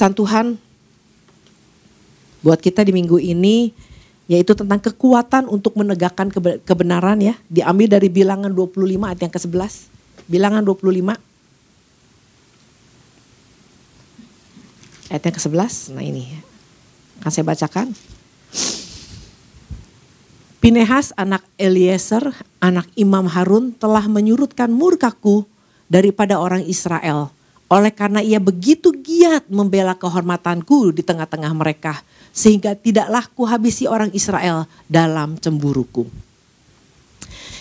Pesan Tuhan buat kita di minggu ini yaitu tentang kekuatan untuk menegakkan kebenaran ya. Diambil dari bilangan 25 ayat yang ke-11. Bilangan 25 ayat yang ke-11. Nah ini akan saya bacakan. Pinehas anak Eliezer, anak Imam Harun telah menyurutkan murkaku daripada orang Israel. Oleh karena ia begitu giat membela kehormatanku di tengah-tengah mereka sehingga tidaklah kuhabisi orang Israel dalam cemburuku.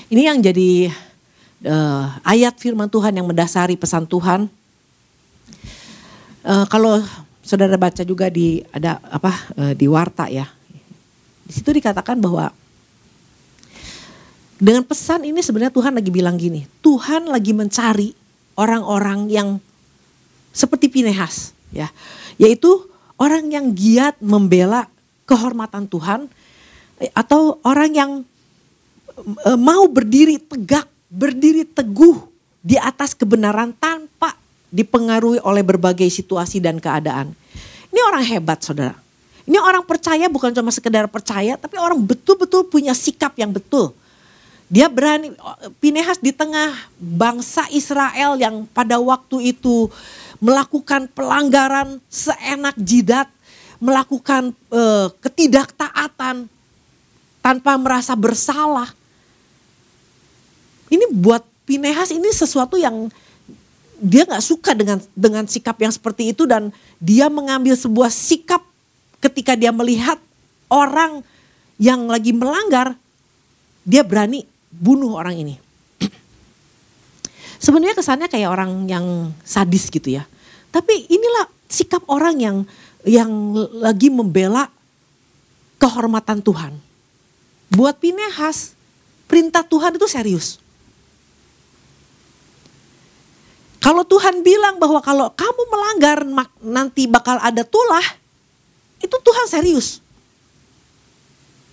Ini yang jadi uh, ayat firman Tuhan yang mendasari pesan Tuhan. Uh, kalau saudara baca juga di ada apa uh, di warta ya, di situ dikatakan bahwa dengan pesan ini sebenarnya Tuhan lagi bilang gini, Tuhan lagi mencari orang-orang yang seperti Pinehas ya, yaitu orang yang giat membela kehormatan Tuhan atau orang yang e, mau berdiri tegak, berdiri teguh di atas kebenaran tanpa dipengaruhi oleh berbagai situasi dan keadaan. Ini orang hebat saudara. Ini orang percaya bukan cuma sekedar percaya tapi orang betul-betul punya sikap yang betul. Dia berani, Pinehas di tengah bangsa Israel yang pada waktu itu melakukan pelanggaran seenak jidat, melakukan uh, ketidaktaatan tanpa merasa bersalah. Ini buat Pinehas ini sesuatu yang dia nggak suka dengan dengan sikap yang seperti itu dan dia mengambil sebuah sikap ketika dia melihat orang yang lagi melanggar, dia berani bunuh orang ini. Sebenarnya kesannya kayak orang yang sadis gitu ya. Tapi inilah sikap orang yang yang lagi membela kehormatan Tuhan. Buat Pinehas, perintah Tuhan itu serius. Kalau Tuhan bilang bahwa kalau kamu melanggar nanti bakal ada tulah, itu Tuhan serius.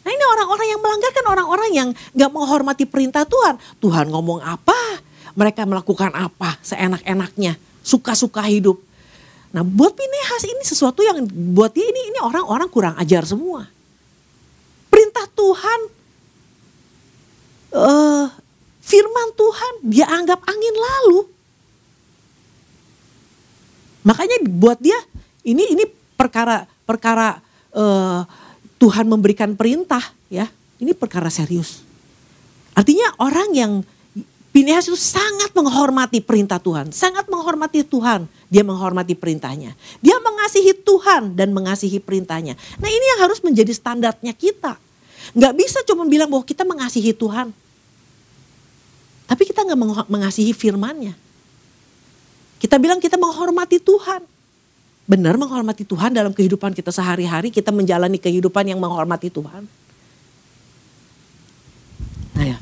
Nah ini orang-orang yang melanggar kan orang-orang yang gak menghormati perintah Tuhan. Tuhan ngomong apa, mereka melakukan apa seenak-enaknya, suka-suka hidup. Nah, buat Pinehas ini sesuatu yang buat dia ini ini orang-orang kurang ajar semua. Perintah Tuhan, uh, firman Tuhan dia anggap angin lalu. Makanya buat dia ini ini perkara perkara uh, Tuhan memberikan perintah ya, ini perkara serius. Artinya orang yang Pinehas itu sangat menghormati perintah Tuhan, sangat menghormati Tuhan. Dia menghormati perintahnya. Dia mengasihi Tuhan dan mengasihi perintahnya. Nah ini yang harus menjadi standarnya kita. Gak bisa cuma bilang bahwa kita mengasihi Tuhan. Tapi kita gak mengasihi firmannya. Kita bilang kita menghormati Tuhan. Benar menghormati Tuhan dalam kehidupan kita sehari-hari. Kita menjalani kehidupan yang menghormati Tuhan. Nah ya,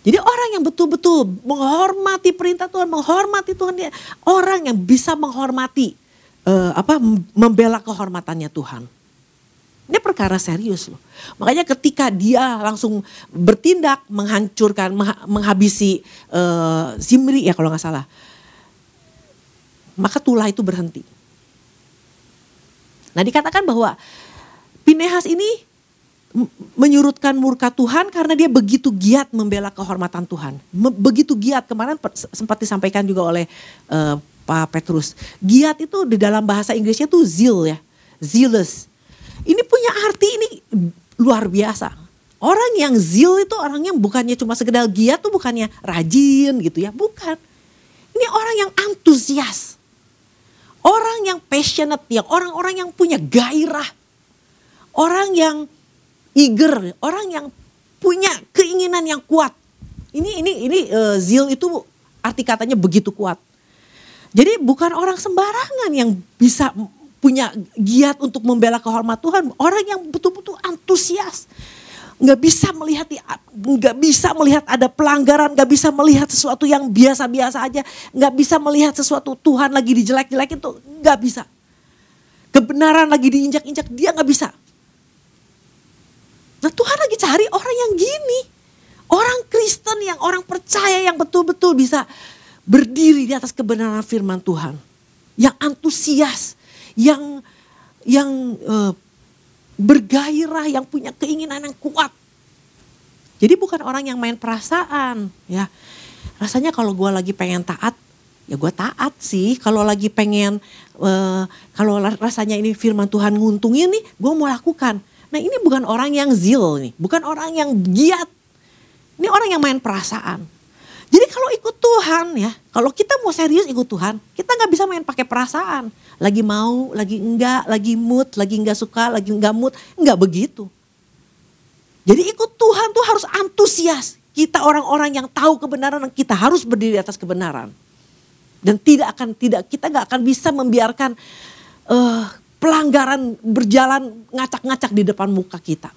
jadi orang yang betul-betul menghormati perintah Tuhan, menghormati Tuhan dia orang yang bisa menghormati uh, apa membela kehormatannya Tuhan. Ini perkara serius loh. Makanya ketika dia langsung bertindak menghancurkan, menghabisi uh, Zimri ya kalau nggak salah. Maka tulah itu berhenti. Nah dikatakan bahwa Pinehas ini menyurutkan murka Tuhan karena dia begitu giat membela kehormatan Tuhan. Begitu giat kemarin sempat disampaikan juga oleh uh, Pak Petrus. Giat itu di dalam bahasa Inggrisnya tuh zeal ya, zealous. Ini punya arti ini luar biasa. Orang yang zeal itu orang yang bukannya cuma sekedar giat tuh bukannya rajin gitu ya, bukan. Ini orang yang antusias. Orang yang passionate, yang orang-orang yang punya gairah. Orang yang eager, orang yang punya keinginan yang kuat. Ini ini ini uh, zeal itu arti katanya begitu kuat. Jadi bukan orang sembarangan yang bisa punya giat untuk membela kehormat Tuhan, orang yang betul-betul antusias. Nggak bisa melihat nggak bisa melihat ada pelanggaran, nggak bisa melihat sesuatu yang biasa-biasa aja, nggak bisa melihat sesuatu Tuhan lagi dijelek-jelekin itu nggak bisa. Kebenaran lagi diinjak-injak dia nggak bisa. Nah Tuhan lagi cari orang yang gini. Orang Kristen yang orang percaya yang betul-betul bisa berdiri di atas kebenaran firman Tuhan. Yang antusias, yang yang uh, bergairah, yang punya keinginan yang kuat. Jadi bukan orang yang main perasaan, ya. Rasanya kalau gue lagi pengen taat, ya gue taat sih. Kalau lagi pengen, uh, kalau rasanya ini firman Tuhan nguntungin nih, gue mau lakukan. Nah ini bukan orang yang zil nih, bukan orang yang giat. Ini orang yang main perasaan. Jadi kalau ikut Tuhan ya, kalau kita mau serius ikut Tuhan, kita nggak bisa main pakai perasaan. Lagi mau, lagi enggak, lagi mood, lagi enggak suka, lagi enggak mood, enggak begitu. Jadi ikut Tuhan tuh harus antusias. Kita orang-orang yang tahu kebenaran kita harus berdiri atas kebenaran. Dan tidak akan tidak kita nggak akan bisa membiarkan uh, pelanggaran berjalan ngacak-ngacak di depan muka kita.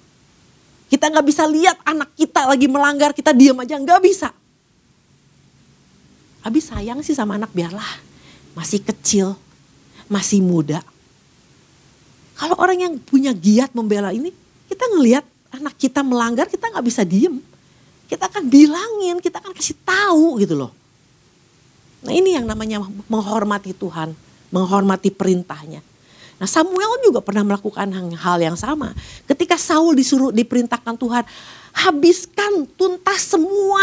Kita nggak bisa lihat anak kita lagi melanggar, kita diam aja nggak bisa. Habis sayang sih sama anak biarlah masih kecil, masih muda. Kalau orang yang punya giat membela ini, kita ngelihat anak kita melanggar kita nggak bisa diem. Kita akan bilangin, kita akan kasih tahu gitu loh. Nah ini yang namanya menghormati Tuhan, menghormati perintahnya. Nah Samuel juga pernah melakukan hal yang sama. Ketika Saul disuruh diperintahkan Tuhan, habiskan tuntas semua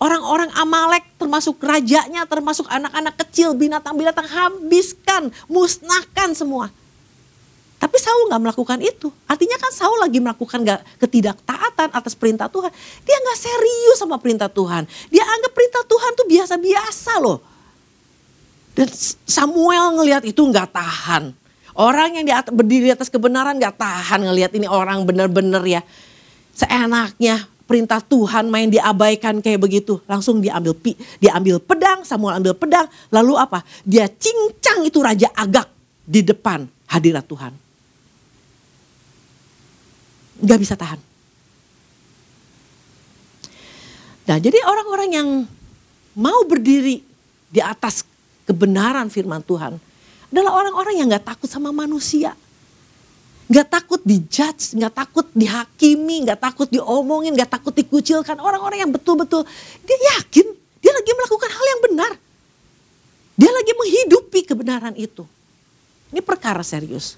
orang-orang Amalek termasuk rajanya, termasuk anak-anak kecil, binatang-binatang habiskan, musnahkan semua. Tapi Saul nggak melakukan itu. Artinya kan Saul lagi melakukan gak, ketidaktaatan atas perintah Tuhan. Dia nggak serius sama perintah Tuhan. Dia anggap perintah Tuhan tuh biasa-biasa loh. Dan Samuel ngelihat itu nggak tahan. Orang yang di atas, berdiri di atas kebenaran nggak tahan ngelihat ini orang bener-bener ya. Seenaknya perintah Tuhan main diabaikan kayak begitu. Langsung diambil pi, diambil pedang, Samuel ambil pedang. Lalu apa? Dia cincang itu Raja Agak di depan hadirat Tuhan. Gak bisa tahan. Nah jadi orang-orang yang mau berdiri di atas kebenaran firman Tuhan adalah orang-orang yang gak takut sama manusia. Gak takut dijudge, gak takut dihakimi, gak takut diomongin, gak takut dikucilkan. Orang-orang yang betul-betul dia yakin dia lagi melakukan hal yang benar. Dia lagi menghidupi kebenaran itu. Ini perkara serius.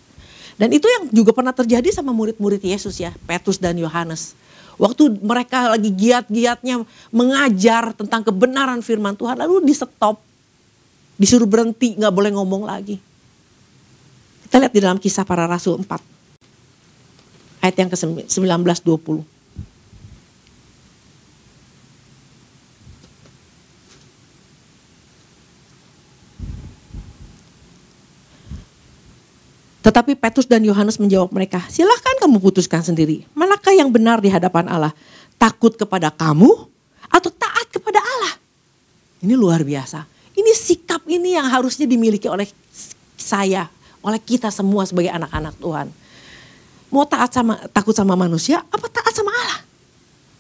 Dan itu yang juga pernah terjadi sama murid-murid Yesus ya, Petrus dan Yohanes. Waktu mereka lagi giat-giatnya mengajar tentang kebenaran firman Tuhan, lalu di stop, disuruh berhenti, nggak boleh ngomong lagi. Kita lihat di dalam kisah para rasul 4, ayat yang ke-19-20. Tetapi Petrus dan Yohanes menjawab mereka, silahkan kamu putuskan sendiri. Manakah yang benar di hadapan Allah? Takut kepada kamu atau taat kepada Allah? Ini luar biasa. Ini sikap ini yang harusnya dimiliki oleh saya, oleh kita semua sebagai anak-anak Tuhan. Mau taat sama takut sama manusia, apa taat sama Allah?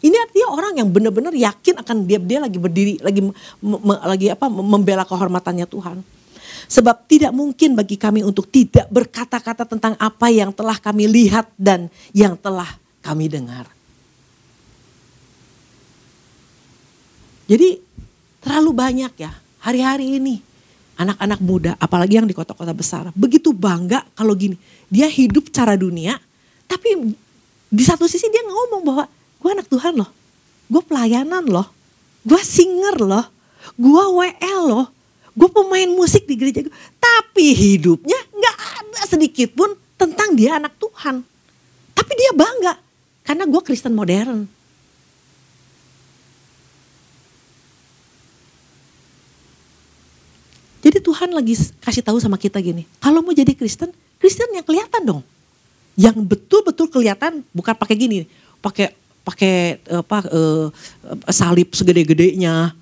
Ini artinya orang yang benar-benar yakin akan dia dia lagi berdiri, lagi me, lagi apa membela kehormatannya Tuhan. Sebab tidak mungkin bagi kami untuk tidak berkata-kata tentang apa yang telah kami lihat dan yang telah kami dengar. Jadi terlalu banyak ya hari-hari ini anak-anak muda apalagi yang di kota-kota besar begitu bangga kalau gini dia hidup cara dunia tapi di satu sisi dia ngomong bahwa gue anak Tuhan loh gue pelayanan loh gue singer loh gue WL loh gue pemain musik di gereja gue. Tapi hidupnya nggak ada sedikit pun tentang dia anak Tuhan. Tapi dia bangga karena gue Kristen modern. Jadi Tuhan lagi kasih tahu sama kita gini, kalau mau jadi Kristen, Kristen yang kelihatan dong. Yang betul-betul kelihatan bukan pakai gini, pakai pakai apa uh, salib segede-gedenya,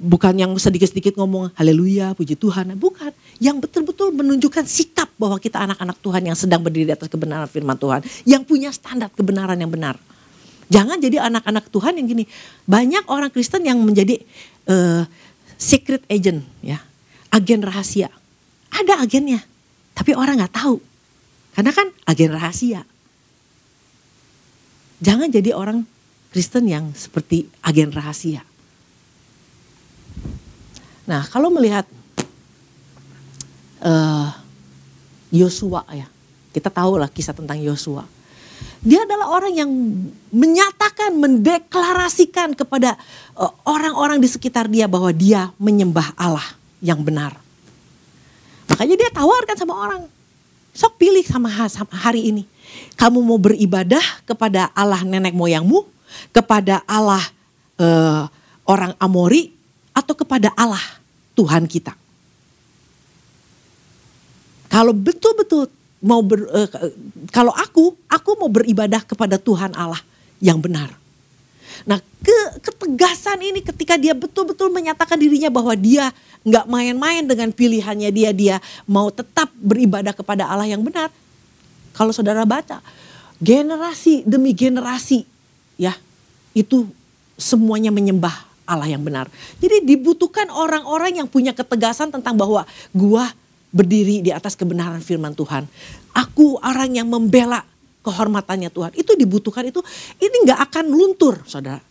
bukan yang sedikit-sedikit ngomong haleluya, puji Tuhan, bukan. Yang betul-betul menunjukkan sikap bahwa kita anak-anak Tuhan yang sedang berdiri di atas kebenaran firman Tuhan, yang punya standar kebenaran yang benar. Jangan jadi anak-anak Tuhan yang gini. Banyak orang Kristen yang menjadi uh, secret agent, ya, agen rahasia. Ada agennya, tapi orang nggak tahu, karena kan agen rahasia. Jangan jadi orang Kristen yang seperti agen rahasia Nah kalau melihat uh, Yosua ya. Kita tahu lah kisah tentang Yosua. Dia adalah orang yang menyatakan, mendeklarasikan kepada eh, orang-orang di sekitar dia bahwa dia menyembah Allah yang benar. Makanya dia tawarkan sama orang. Sok pilih sama hari ini. Kamu mau beribadah kepada Allah nenek moyangmu, kepada Allah uh, orang Amori, atau kepada Allah Tuhan kita. Kalau betul-betul mau ber, uh, kalau aku, aku mau beribadah kepada Tuhan Allah yang benar. Nah ke, ketegasan ini ketika dia betul-betul menyatakan dirinya bahwa dia nggak main-main dengan pilihannya dia dia mau tetap beribadah kepada Allah yang benar. Kalau saudara baca generasi demi generasi ya itu semuanya menyembah Allah yang benar. Jadi dibutuhkan orang-orang yang punya ketegasan tentang bahwa gua berdiri di atas kebenaran firman Tuhan. Aku orang yang membela kehormatannya Tuhan. Itu dibutuhkan itu ini nggak akan luntur, saudara.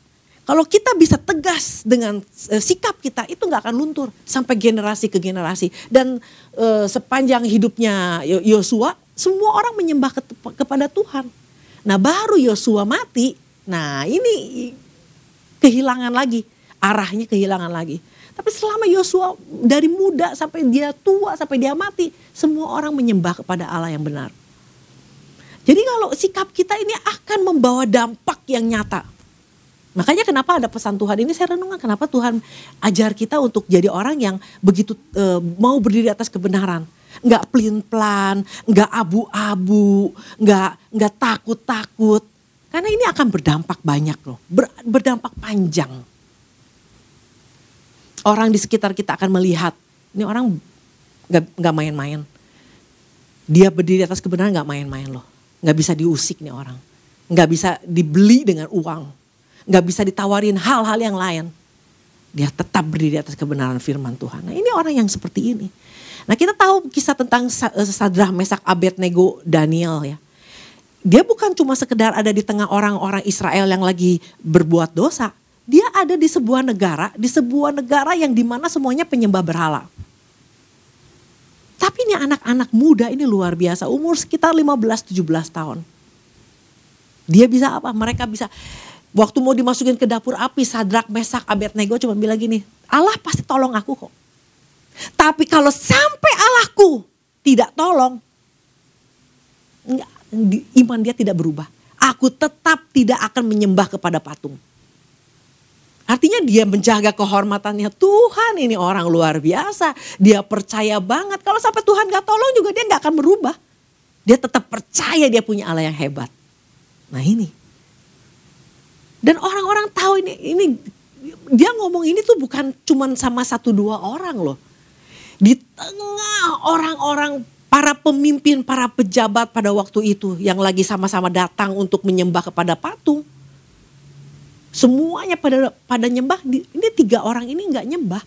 Kalau kita bisa tegas dengan uh, sikap kita itu nggak akan luntur sampai generasi ke generasi dan uh, sepanjang hidupnya Yosua semua orang menyembah ke, kepada Tuhan. Nah baru Yosua mati, nah ini kehilangan lagi arahnya kehilangan lagi. Tapi selama Yosua dari muda sampai dia tua sampai dia mati semua orang menyembah kepada Allah yang benar. Jadi kalau sikap kita ini akan membawa dampak yang nyata Makanya kenapa ada pesan Tuhan ini saya renungkan kenapa Tuhan ajar kita untuk jadi orang yang begitu e, mau berdiri atas kebenaran. Nggak pelin-pelan, nggak abu-abu, nggak nggak takut-takut. Karena ini akan berdampak banyak loh, ber, berdampak panjang. Orang di sekitar kita akan melihat, ini orang nggak nggak main-main. Dia berdiri atas kebenaran nggak main-main loh, nggak bisa diusik nih orang, nggak bisa dibeli dengan uang nggak bisa ditawarin hal-hal yang lain. Dia tetap berdiri atas kebenaran firman Tuhan. Nah ini orang yang seperti ini. Nah kita tahu kisah tentang eh, Sadrah, Mesak, Abednego, Daniel ya. Dia bukan cuma sekedar ada di tengah orang-orang Israel yang lagi berbuat dosa. Dia ada di sebuah negara, di sebuah negara yang di mana semuanya penyembah berhala. Tapi ini anak-anak muda ini luar biasa, umur sekitar 15-17 tahun. Dia bisa apa? Mereka bisa Waktu mau dimasukin ke dapur api, Sadrak, Mesak, Abednego cuma bilang gini, Allah pasti tolong aku kok. Tapi kalau sampai Allahku tidak tolong, iman dia tidak berubah. Aku tetap tidak akan menyembah kepada patung. Artinya dia menjaga kehormatannya Tuhan ini orang luar biasa. Dia percaya banget kalau sampai Tuhan gak tolong juga dia gak akan berubah. Dia tetap percaya dia punya Allah yang hebat. Nah ini dan orang-orang tahu ini ini dia ngomong ini tuh bukan cuman sama satu dua orang loh. Di tengah orang-orang para pemimpin, para pejabat pada waktu itu yang lagi sama-sama datang untuk menyembah kepada patung. Semuanya pada pada nyembah, ini tiga orang ini nggak nyembah.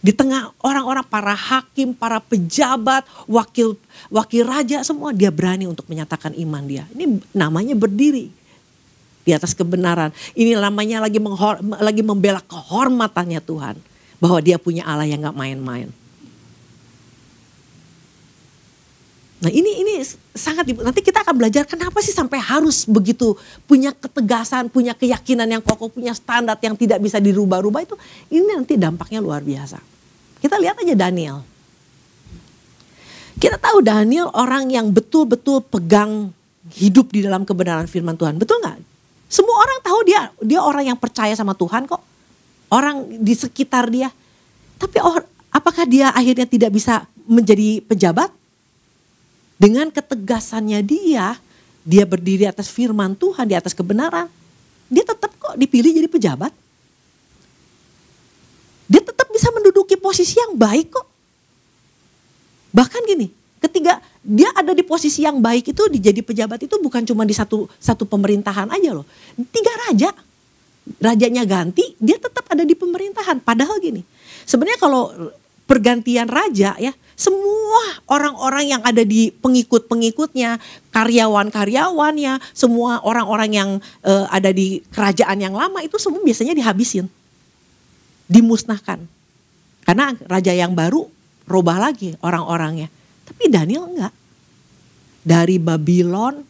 Di tengah orang-orang para hakim, para pejabat, wakil wakil raja semua dia berani untuk menyatakan iman dia. Ini namanya berdiri di atas kebenaran. Ini namanya lagi menghor, lagi membela kehormatannya Tuhan. Bahwa dia punya Allah yang gak main-main. Nah ini ini sangat nanti kita akan belajar kenapa sih sampai harus begitu punya ketegasan, punya keyakinan yang kokoh, punya standar yang tidak bisa dirubah-rubah itu ini nanti dampaknya luar biasa. Kita lihat aja Daniel. Kita tahu Daniel orang yang betul-betul pegang hidup di dalam kebenaran firman Tuhan. Betul nggak? Semua orang tahu dia dia orang yang percaya sama Tuhan kok. Orang di sekitar dia. Tapi apakah dia akhirnya tidak bisa menjadi pejabat? Dengan ketegasannya dia, dia berdiri atas firman Tuhan, di atas kebenaran. Dia tetap kok dipilih jadi pejabat. Dia tetap bisa menduduki posisi yang baik kok. Bahkan gini, ketika dia ada di posisi yang baik itu dijadi pejabat itu bukan cuma di satu satu pemerintahan aja loh. Tiga raja. Rajanya ganti, dia tetap ada di pemerintahan. Padahal gini, sebenarnya kalau pergantian raja ya, semua orang-orang yang ada di pengikut-pengikutnya, karyawan-karyawannya, semua orang-orang yang uh, ada di kerajaan yang lama itu semua biasanya dihabisin. Dimusnahkan. Karena raja yang baru robah lagi orang-orangnya. Tapi Daniel enggak. dari Babylon,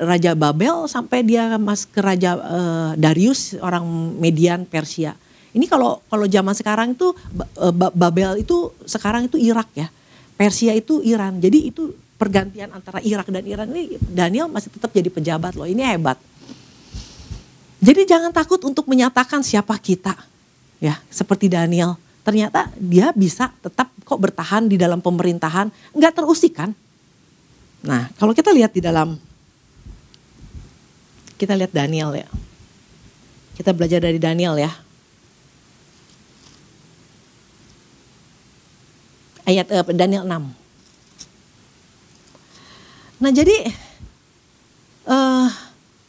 Raja Babel sampai dia mas ke Raja uh, Darius orang Median Persia. Ini kalau kalau zaman sekarang itu uh, Babel itu sekarang itu Irak ya, Persia itu Iran. Jadi itu pergantian antara Irak dan Iran ini Daniel masih tetap jadi pejabat loh. Ini hebat. Jadi jangan takut untuk menyatakan siapa kita, ya seperti Daniel. Ternyata dia bisa tetap kok bertahan di dalam pemerintahan, nggak terusik kan? Nah, kalau kita lihat di dalam kita lihat Daniel ya. Kita belajar dari Daniel ya. Ayat uh, Daniel 6. Nah, jadi uh,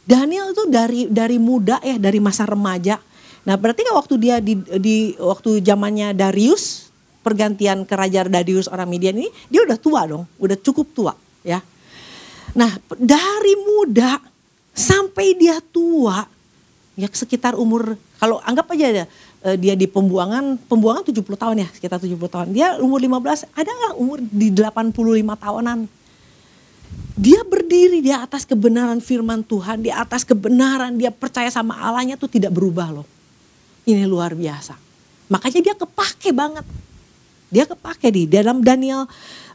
Daniel itu dari dari muda ya, dari masa remaja. Nah, berarti kan waktu dia di, di waktu zamannya Darius, pergantian kerajaan Darius orang Midian ini, dia udah tua dong, udah cukup tua ya. Nah dari muda sampai dia tua, ya sekitar umur, kalau anggap aja ya, dia di pembuangan, pembuangan 70 tahun ya, sekitar 70 tahun. Dia umur 15, ada nggak umur di 85 tahunan? Dia berdiri di atas kebenaran firman Tuhan, di atas kebenaran dia percaya sama Allahnya tuh tidak berubah loh. Ini luar biasa. Makanya dia kepake banget. Dia kepake di dalam Daniel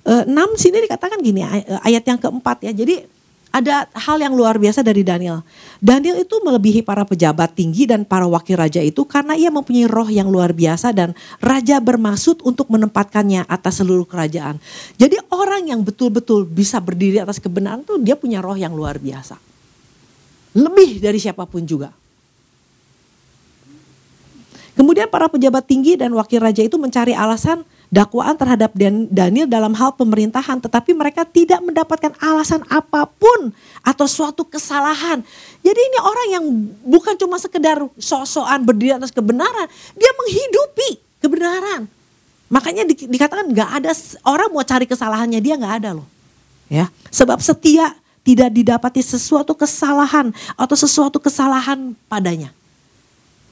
6 eh, sini dikatakan gini eh, ayat yang keempat ya. Jadi ada hal yang luar biasa dari Daniel. Daniel itu melebihi para pejabat tinggi dan para wakil raja itu karena ia mempunyai roh yang luar biasa dan raja bermaksud untuk menempatkannya atas seluruh kerajaan. Jadi orang yang betul-betul bisa berdiri atas kebenaran itu dia punya roh yang luar biasa. Lebih dari siapa pun juga. Kemudian para pejabat tinggi dan wakil raja itu mencari alasan dakwaan terhadap Daniel dalam hal pemerintahan, tetapi mereka tidak mendapatkan alasan apa pun atau suatu kesalahan. Jadi ini orang yang bukan cuma sekedar sok-sokan berdiri atas kebenaran, dia menghidupi kebenaran. Makanya di, dikatakan nggak ada orang mau cari kesalahannya dia nggak ada loh. Ya, sebab setia tidak didapati sesuatu kesalahan atau sesuatu kesalahan padanya.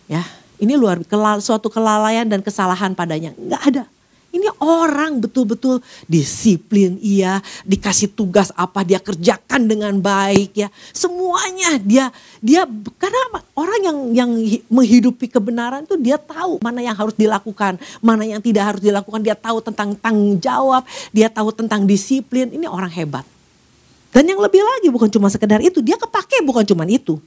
Ya, ini luar suatu kelalaian dan kesalahan padanya nggak ada. Ini orang betul-betul disiplin iya, dikasih tugas apa dia kerjakan dengan baik ya. Semuanya dia dia karena orang yang yang menghidupi kebenaran itu dia tahu mana yang harus dilakukan, mana yang tidak harus dilakukan. Dia tahu tentang tanggung jawab, dia tahu tentang disiplin. Ini orang hebat. Dan yang lebih lagi bukan cuma sekedar itu, dia kepake bukan cuma itu.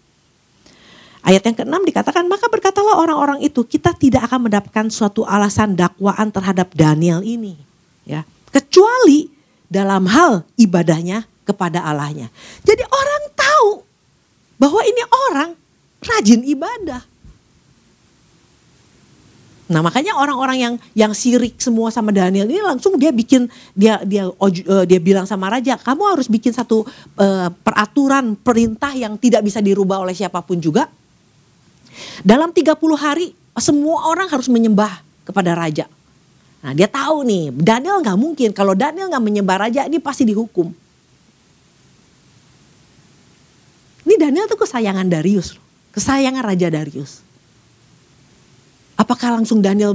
Ayat yang keenam dikatakan, maka berkatalah orang-orang itu, kita tidak akan mendapatkan suatu alasan dakwaan terhadap Daniel ini. ya Kecuali dalam hal ibadahnya kepada Allahnya. Jadi orang tahu bahwa ini orang rajin ibadah. Nah makanya orang-orang yang yang sirik semua sama Daniel ini langsung dia bikin dia dia uh, dia bilang sama raja kamu harus bikin satu uh, peraturan perintah yang tidak bisa dirubah oleh siapa pun juga dalam 30 hari semua orang harus menyembah kepada raja. Nah dia tahu nih Daniel nggak mungkin kalau Daniel nggak menyembah raja ini pasti dihukum. Ini Daniel tuh kesayangan Darius, kesayangan Raja Darius. Apakah langsung Daniel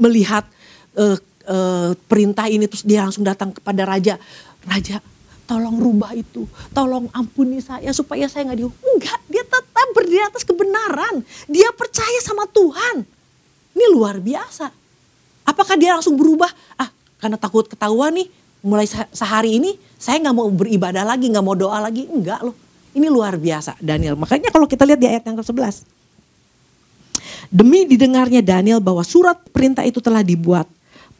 melihat uh, uh, perintah ini terus dia langsung datang kepada raja, raja tolong rubah itu, tolong ampuni saya supaya saya nggak dihukum. Enggak, dia tetap berdiri atas kebenaran. Dia percaya sama Tuhan. Ini luar biasa. Apakah dia langsung berubah? Ah, karena takut ketahuan nih, mulai sehari ini saya nggak mau beribadah lagi, nggak mau doa lagi. Enggak loh. Ini luar biasa Daniel. Makanya kalau kita lihat di ayat yang ke-11. Demi didengarnya Daniel bahwa surat perintah itu telah dibuat,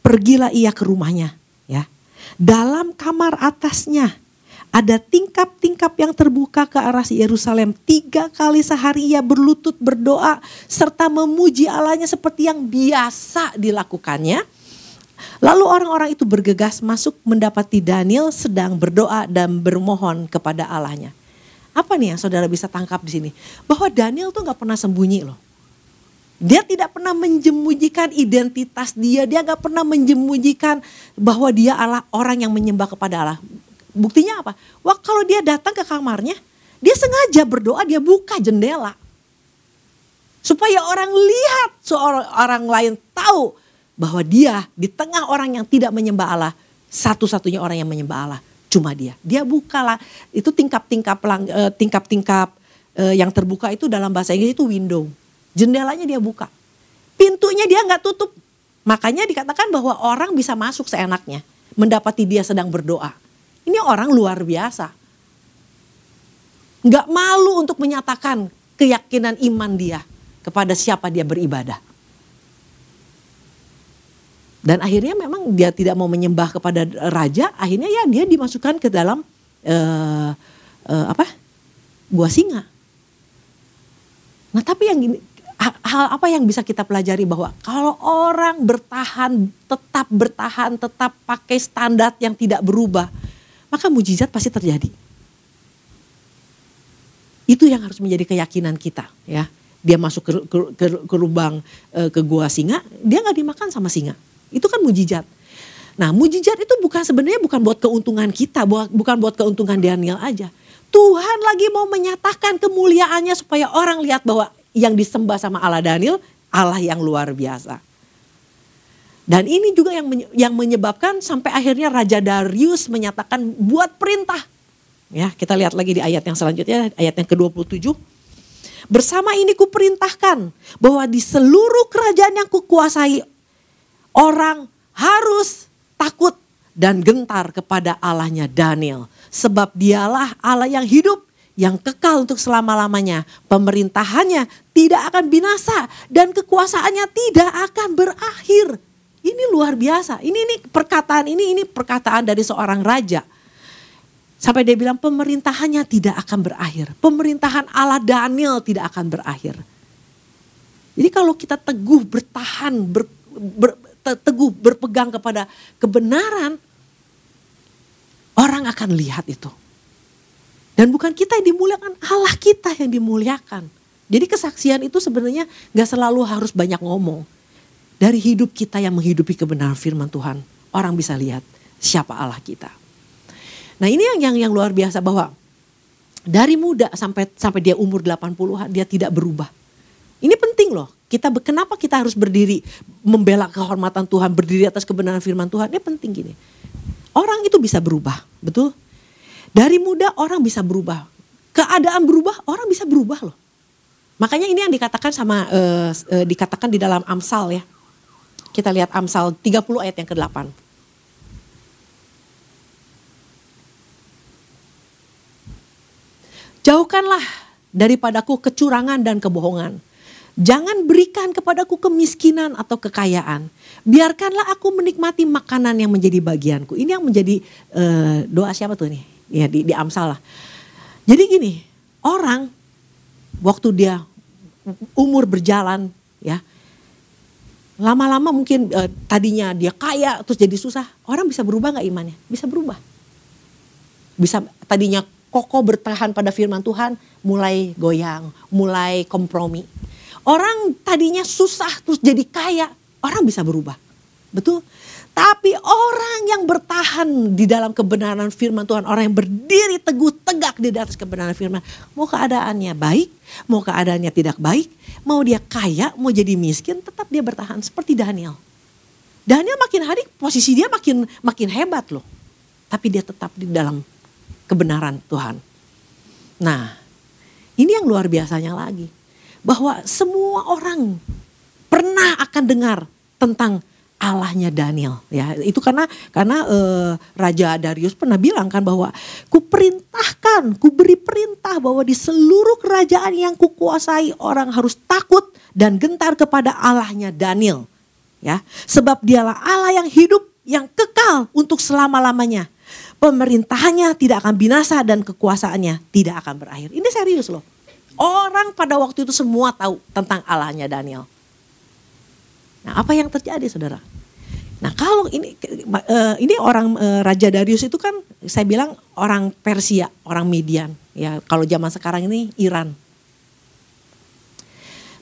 pergilah ia ke rumahnya, ya. Dalam kamar atasnya ada tingkap-tingkap yang terbuka ke arah Yerusalem. Tiga kali sehari ia berlutut berdoa serta memuji Allahnya seperti yang biasa dilakukannya. Lalu orang-orang itu bergegas masuk mendapati Daniel sedang berdoa dan bermohon kepada Allahnya. Apa nih yang saudara bisa tangkap di sini? Bahwa Daniel tuh gak pernah sembunyi loh. Dia tidak pernah menjemujikan identitas dia, dia gak pernah menjemujikan bahwa dia Allah orang yang menyembah kepada Allah. Buktinya apa? Wah kalau dia datang ke kamarnya, dia sengaja berdoa, dia buka jendela. Supaya orang lihat, seorang orang lain tahu bahwa dia di tengah orang yang tidak menyembah Allah, satu-satunya orang yang menyembah Allah. cuma dia. Dia bukalah itu tingkap-tingkap uh, tingkap-tingkap uh, yang terbuka itu dalam bahasa Inggris itu window. Jendelanya dia buka. Pintunya dia nggak tutup. Makanya dikatakan bahwa orang bisa masuk seenaknya, mendapati dia sedang berdoa. Ini orang luar biasa. Nggak malu untuk menyatakan keyakinan iman dia kepada siapa dia beribadah. Dan akhirnya memang dia tidak mau menyembah kepada raja, akhirnya ya dia dimasukkan ke dalam uh, uh, apa? gua singa. Nah, tapi yang gini, hal apa yang bisa kita pelajari bahwa kalau orang bertahan, tetap bertahan, tetap pakai standar yang tidak berubah, maka mujizat pasti terjadi. Itu yang harus menjadi keyakinan kita, ya. Dia masuk ke, ke, ke, ke lubang eh, ke gua singa, dia nggak dimakan sama singa itu kan mujizat. Nah mujizat itu bukan sebenarnya bukan buat keuntungan kita, bukan buat keuntungan Daniel aja. Tuhan lagi mau menyatakan kemuliaannya supaya orang lihat bahwa yang disembah sama Allah Daniel Allah yang luar biasa. Dan ini juga yang yang menyebabkan sampai akhirnya Raja Darius menyatakan buat perintah. Ya, kita lihat lagi di ayat yang selanjutnya, ayat yang ke-27. Bersama ini kuperintahkan bahwa di seluruh kerajaan yang kukuasai Orang harus takut dan gentar kepada Allahnya Daniel. Sebab dialah Allah yang hidup, yang kekal untuk selama-lamanya. Pemerintahannya tidak akan binasa dan kekuasaannya tidak akan berakhir. Ini luar biasa. Ini ini perkataan ini ini perkataan dari seorang raja. Sampai dia bilang pemerintahannya tidak akan berakhir. Pemerintahan Allah Daniel tidak akan berakhir. Jadi kalau kita teguh bertahan ber, ber, teguh berpegang kepada kebenaran, orang akan lihat itu. Dan bukan kita yang dimuliakan, Allah kita yang dimuliakan. Jadi kesaksian itu sebenarnya gak selalu harus banyak ngomong. Dari hidup kita yang menghidupi kebenaran firman Tuhan, orang bisa lihat siapa Allah kita. Nah ini yang yang, yang luar biasa bahwa dari muda sampai sampai dia umur 80-an dia tidak berubah. Ini penting loh. Kita kenapa kita harus berdiri membela kehormatan Tuhan, berdiri atas kebenaran firman Tuhan? Ini penting gini. Orang itu bisa berubah, betul? Dari muda orang bisa berubah. Keadaan berubah, orang bisa berubah loh. Makanya ini yang dikatakan sama uh, uh, dikatakan di dalam Amsal ya. Kita lihat Amsal 30 ayat yang ke-8. Jauhkanlah daripadaku kecurangan dan kebohongan Jangan berikan kepadaku kemiskinan atau kekayaan. Biarkanlah aku menikmati makanan yang menjadi bagianku. Ini yang menjadi uh, doa siapa tuh nih? Ya di, di Amsal lah. Jadi gini, orang waktu dia umur berjalan ya, lama-lama mungkin uh, tadinya dia kaya terus jadi susah. Orang bisa berubah nggak imannya? Bisa berubah. Bisa tadinya kokoh bertahan pada firman Tuhan, mulai goyang, mulai kompromi Orang tadinya susah terus jadi kaya, orang bisa berubah. Betul? Tapi orang yang bertahan di dalam kebenaran firman Tuhan, orang yang berdiri teguh tegak di atas kebenaran firman, mau keadaannya baik, mau keadaannya tidak baik, mau dia kaya, mau jadi miskin, tetap dia bertahan seperti Daniel. Daniel makin hari posisi dia makin makin hebat loh. Tapi dia tetap di dalam kebenaran Tuhan. Nah, ini yang luar biasanya lagi bahwa semua orang pernah akan dengar tentang Allahnya Daniel ya. Itu karena karena uh, Raja Darius pernah bilang kan bahwa ku perintahkan ku beri perintah bahwa di seluruh kerajaan yang kukuasai orang harus takut dan gentar kepada Allahnya Daniel ya. Sebab dialah Allah yang hidup yang kekal untuk selama-lamanya. Pemerintahannya tidak akan binasa dan kekuasaannya tidak akan berakhir. Ini serius loh. Orang pada waktu itu semua tahu tentang Allahnya Daniel. Nah, apa yang terjadi, saudara? Nah, kalau ini uh, ini orang uh, Raja Darius itu kan saya bilang orang Persia, orang Median. Ya, kalau zaman sekarang ini Iran.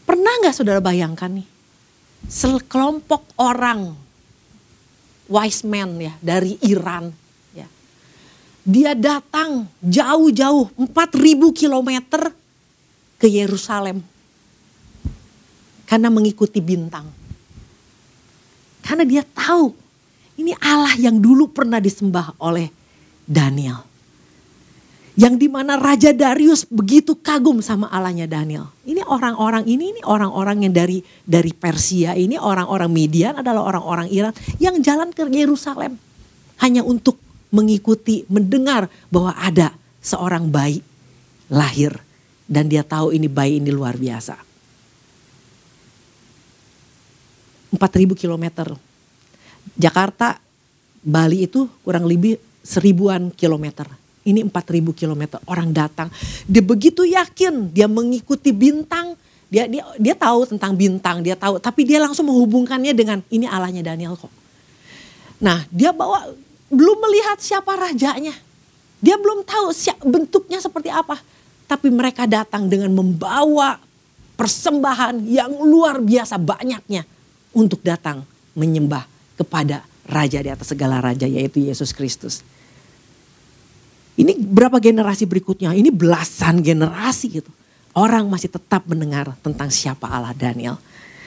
Pernah nggak saudara bayangkan nih, sekelompok orang wise man ya dari Iran, ya, dia datang jauh-jauh 4000 kilometer ke Yerusalem karena mengikuti bintang. Karena dia tahu ini Allah yang dulu pernah disembah oleh Daniel. Yang di mana Raja Darius begitu kagum sama Allahnya Daniel. Ini orang-orang ini, ini orang-orang yang dari dari Persia ini, orang-orang Midian adalah orang-orang Iran yang jalan ke Yerusalem hanya untuk mengikuti, mendengar bahwa ada seorang bayi lahir dan dia tahu ini bayi ini luar biasa. 4000 kilometer. Jakarta, Bali itu kurang lebih seribuan kilometer. Ini 4000 kilometer orang datang. Dia begitu yakin dia mengikuti bintang. Dia dia dia tahu tentang bintang, dia tahu, tapi dia langsung menghubungkannya dengan ini Allahnya Daniel kok. Nah, dia bawa belum melihat siapa rajanya. Dia belum tahu bentuknya seperti apa. Tapi mereka datang dengan membawa persembahan yang luar biasa banyaknya untuk datang menyembah kepada raja di atas segala raja yaitu Yesus Kristus. Ini berapa generasi berikutnya? Ini belasan generasi gitu. Orang masih tetap mendengar tentang siapa Allah Daniel.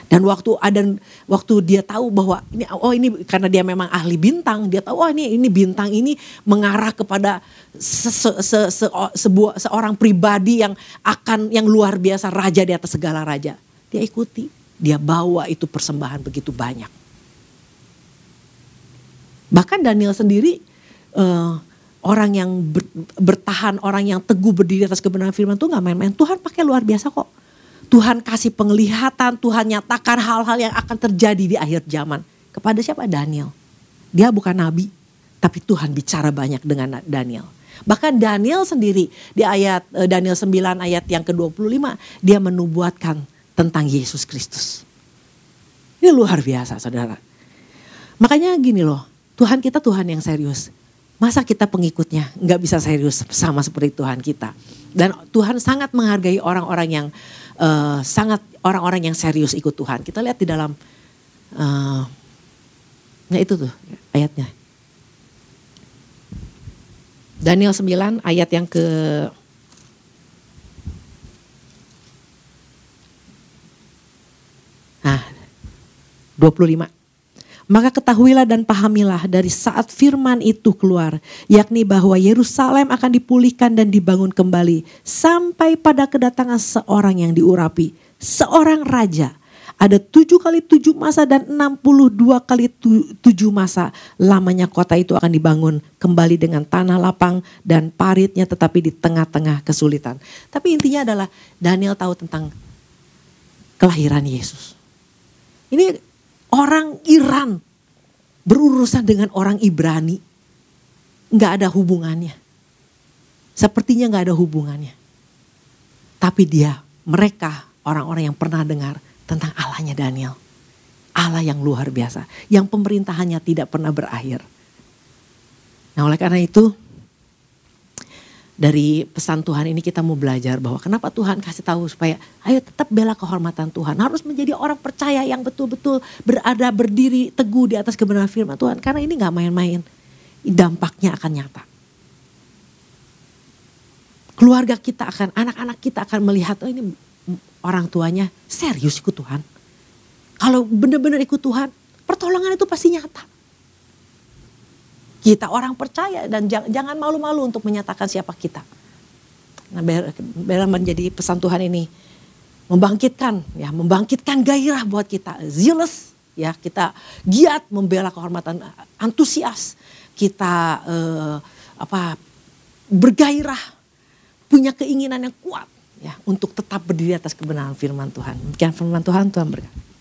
Dan waktu ada waktu dia tahu bahwa ini oh ini karena dia memang ahli bintang, dia tahu oh ini ini bintang ini mengarah kepada se, se, se, se, sebuah seorang pribadi yang akan yang luar biasa raja di atas segala raja. Dia ikuti, dia bawa itu persembahan begitu banyak. Bahkan Daniel sendiri uh, orang yang ber, bertahan, orang yang teguh berdiri atas kebenaran firman tuh nggak main-main. Tuhan pakai luar biasa kok. Tuhan kasih penglihatan, Tuhan nyatakan hal-hal yang akan terjadi di akhir zaman. Kepada siapa? Daniel. Dia bukan nabi, tapi Tuhan bicara banyak dengan Daniel. Bahkan Daniel sendiri di ayat eh, Daniel 9 ayat yang ke-25 dia menubuatkan tentang Yesus Kristus. Ini luar biasa saudara. Makanya gini loh, Tuhan kita Tuhan yang serius. Masa kita pengikutnya nggak bisa serius sama seperti Tuhan kita. Dan Tuhan sangat menghargai orang-orang yang uh, sangat orang-orang yang serius ikut Tuhan. Kita lihat di dalam, uh, nah itu tuh ayatnya. Daniel 9 ayat yang ke 25. Maka ketahuilah dan pahamilah dari saat firman itu keluar, yakni bahwa Yerusalem akan dipulihkan dan dibangun kembali sampai pada kedatangan seorang yang diurapi, seorang raja. Ada tujuh kali tujuh masa dan enam puluh dua kali tujuh masa lamanya kota itu akan dibangun kembali dengan tanah lapang dan paritnya tetapi di tengah-tengah kesulitan. Tapi intinya adalah Daniel tahu tentang kelahiran Yesus. Ini orang Iran berurusan dengan orang Ibrani. Nggak ada hubungannya. Sepertinya nggak ada hubungannya. Tapi dia, mereka orang-orang yang pernah dengar tentang Allahnya Daniel. Allah yang luar biasa. Yang pemerintahannya tidak pernah berakhir. Nah oleh karena itu dari pesan Tuhan ini kita mau belajar bahwa kenapa Tuhan kasih tahu supaya ayo tetap bela kehormatan Tuhan. Harus menjadi orang percaya yang betul-betul berada berdiri teguh di atas kebenaran firman Tuhan. Karena ini gak main-main. Dampaknya akan nyata. Keluarga kita akan, anak-anak kita akan melihat oh ini orang tuanya serius ikut Tuhan. Kalau benar-benar ikut Tuhan, pertolongan itu pasti nyata. Kita orang percaya dan jangan malu-malu untuk menyatakan siapa kita. Nah, biar menjadi pesan Tuhan ini membangkitkan ya, membangkitkan gairah buat kita, zealous ya, kita giat membela kehormatan, antusias, kita eh, apa bergairah, punya keinginan yang kuat ya untuk tetap berdiri atas kebenaran firman Tuhan. Demikian firman Tuhan, Tuhan berkata.